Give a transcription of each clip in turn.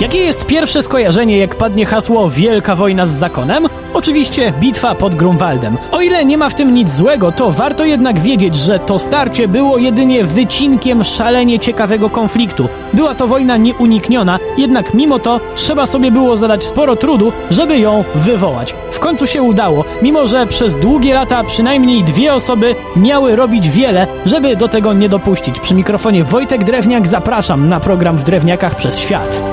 Jakie jest pierwsze skojarzenie, jak padnie hasło Wielka wojna z zakonem? Oczywiście bitwa pod Grunwaldem. O ile nie ma w tym nic złego, to warto jednak wiedzieć, że to starcie było jedynie wycinkiem szalenie ciekawego konfliktu. Była to wojna nieunikniona, jednak mimo to trzeba sobie było zadać sporo trudu, żeby ją wywołać. W końcu się udało, mimo że przez długie lata przynajmniej dwie osoby miały robić wiele, żeby do tego nie dopuścić. Przy mikrofonie Wojtek Drewniak zapraszam na program w Drewniakach przez świat.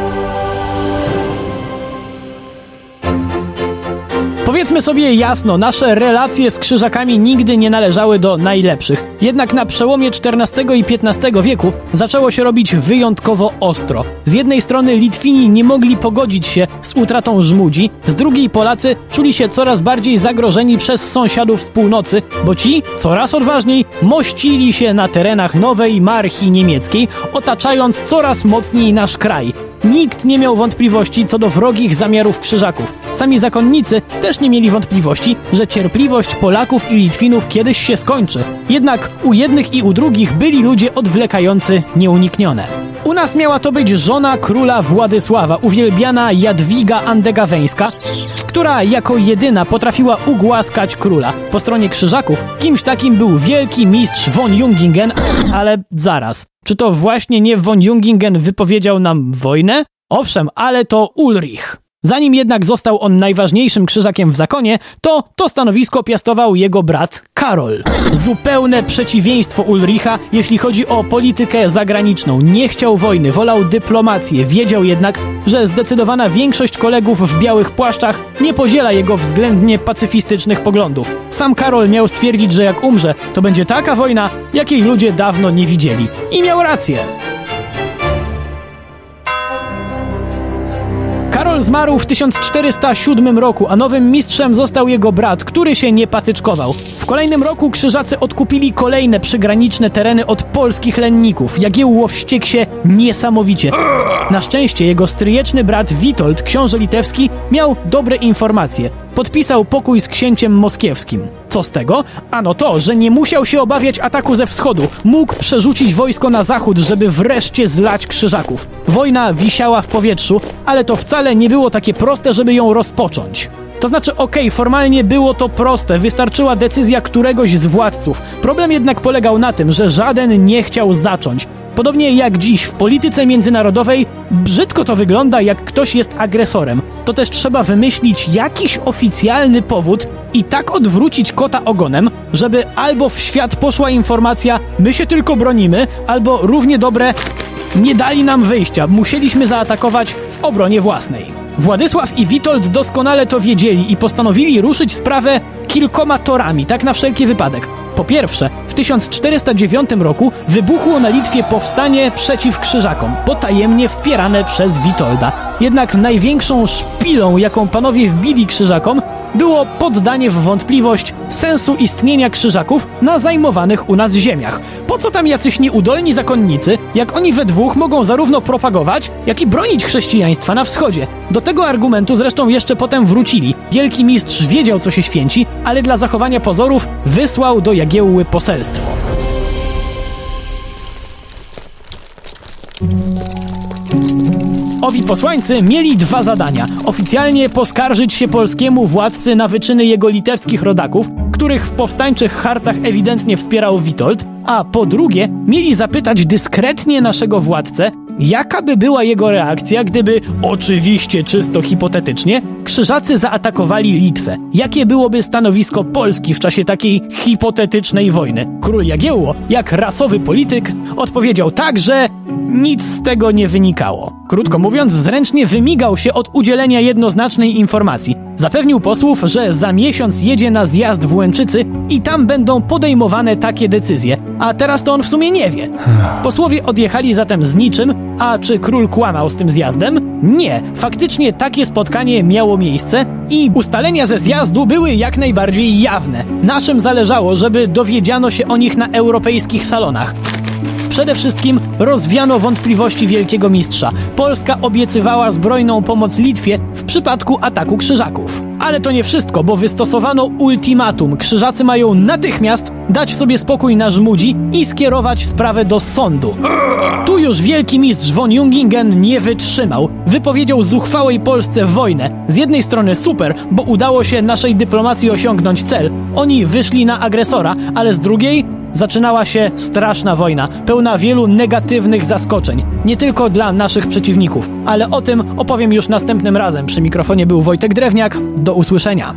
Powiedzmy sobie jasno, nasze relacje z krzyżakami nigdy nie należały do najlepszych. Jednak na przełomie XIV i XV wieku zaczęło się robić wyjątkowo ostro. Z jednej strony Litwini nie mogli pogodzić się z utratą Żmudzi, z drugiej Polacy czuli się coraz bardziej zagrożeni przez sąsiadów z północy, bo ci coraz odważniej mościli się na terenach nowej marchi niemieckiej, otaczając coraz mocniej nasz kraj. Nikt nie miał wątpliwości co do wrogich zamiarów krzyżaków. Sami zakonnicy też nie mieli wątpliwości, że cierpliwość Polaków i Litwinów kiedyś się skończy. Jednak u jednych i u drugich byli ludzie odwlekający nieuniknione. U nas miała to być żona króla Władysława, uwielbiana Jadwiga Andegaweńska, która jako jedyna potrafiła ugłaskać króla. Po stronie krzyżaków kimś takim był wielki mistrz von Jungingen, ale zaraz. Czy to właśnie nie von Jungingen wypowiedział nam wojnę? Owszem, ale to Ulrich. Zanim jednak został on najważniejszym krzyżakiem w zakonie, to to stanowisko piastował jego brat Karol. Zupełne przeciwieństwo Ulricha, jeśli chodzi o politykę zagraniczną. Nie chciał wojny, wolał dyplomację. Wiedział jednak, że zdecydowana większość kolegów w białych płaszczach nie podziela jego względnie pacyfistycznych poglądów. Sam Karol miał stwierdzić, że jak umrze, to będzie taka wojna, jakiej ludzie dawno nie widzieli. I miał rację. Karol zmarł w 1407 roku, a nowym mistrzem został jego brat, który się nie patyczkował. W kolejnym roku krzyżacy odkupili kolejne przygraniczne tereny od polskich lenników. Jagiełło wściekł się niesamowicie. Na szczęście jego stryjeczny brat Witold, książę litewski, miał dobre informacje. Podpisał pokój z księciem moskiewskim. Co z tego? Ano to, że nie musiał się obawiać ataku ze wschodu. Mógł przerzucić wojsko na zachód, żeby wreszcie zlać krzyżaków. Wojna wisiała w powietrzu, ale to wcale nie było takie proste, żeby ją rozpocząć. To znaczy, okej, okay, formalnie było to proste, wystarczyła decyzja któregoś z władców. Problem jednak polegał na tym, że żaden nie chciał zacząć. Podobnie jak dziś w polityce międzynarodowej, brzydko to wygląda, jak ktoś jest agresorem. To też trzeba wymyślić jakiś oficjalny powód i tak odwrócić kota ogonem, żeby albo w świat poszła informacja, my się tylko bronimy, albo równie dobre, nie dali nam wyjścia, musieliśmy zaatakować w obronie własnej. Władysław i Witold doskonale to wiedzieli i postanowili ruszyć sprawę kilkoma torami, tak na wszelki wypadek. Po pierwsze, w 1409 roku wybuchło na Litwie powstanie przeciw krzyżakom, potajemnie wspierane przez Witolda. Jednak największą szpilą, jaką panowie wbili krzyżakom, było poddanie w wątpliwość sensu istnienia krzyżaków na zajmowanych u nas ziemiach. Po co tam jacyś nieudolni zakonnicy, jak oni we dwóch mogą zarówno propagować, jak i bronić chrześcijaństwa na wschodzie? Do tego argumentu zresztą jeszcze potem wrócili. Wielki mistrz wiedział, co się święci, ale dla zachowania pozorów wysłał do Jagiełły poselstwo. Owi posłańcy mieli dwa zadania. Oficjalnie poskarżyć się polskiemu władcy na wyczyny jego litewskich rodaków, których w powstańczych harcach ewidentnie wspierał Witold, a po drugie mieli zapytać dyskretnie naszego władcę, Jaka by była jego reakcja, gdyby, oczywiście czysto hipotetycznie, krzyżacy zaatakowali Litwę? Jakie byłoby stanowisko Polski w czasie takiej hipotetycznej wojny? Król Jagiełło, jak rasowy polityk, odpowiedział tak, że nic z tego nie wynikało. Krótko mówiąc, zręcznie wymigał się od udzielenia jednoznacznej informacji. Zapewnił posłów, że za miesiąc jedzie na zjazd w Łęczycy i tam będą podejmowane takie decyzje, a teraz to on w sumie nie wie. Posłowie odjechali zatem z niczym, a czy król kłamał z tym zjazdem? Nie, faktycznie takie spotkanie miało miejsce i ustalenia ze zjazdu były jak najbardziej jawne. Naszym zależało, żeby dowiedziano się o nich na europejskich salonach. Przede wszystkim rozwiano wątpliwości wielkiego mistrza. Polska obiecywała zbrojną pomoc Litwie w przypadku ataku krzyżaków. Ale to nie wszystko, bo wystosowano ultimatum. Krzyżacy mają natychmiast dać sobie spokój na żmudzi i skierować sprawę do sądu. Tu już wielki mistrz von Jungingen nie wytrzymał. Wypowiedział zuchwałej Polsce wojnę. Z jednej strony super, bo udało się naszej dyplomacji osiągnąć cel. Oni wyszli na agresora, ale z drugiej zaczynała się straszna wojna, pełna wielu negatywnych zaskoczeń. Nie tylko dla naszych przeciwników, ale o tym opowiem już następnym razem. Przy mikrofonie był Wojtek Drewniak. Do usłyszenia.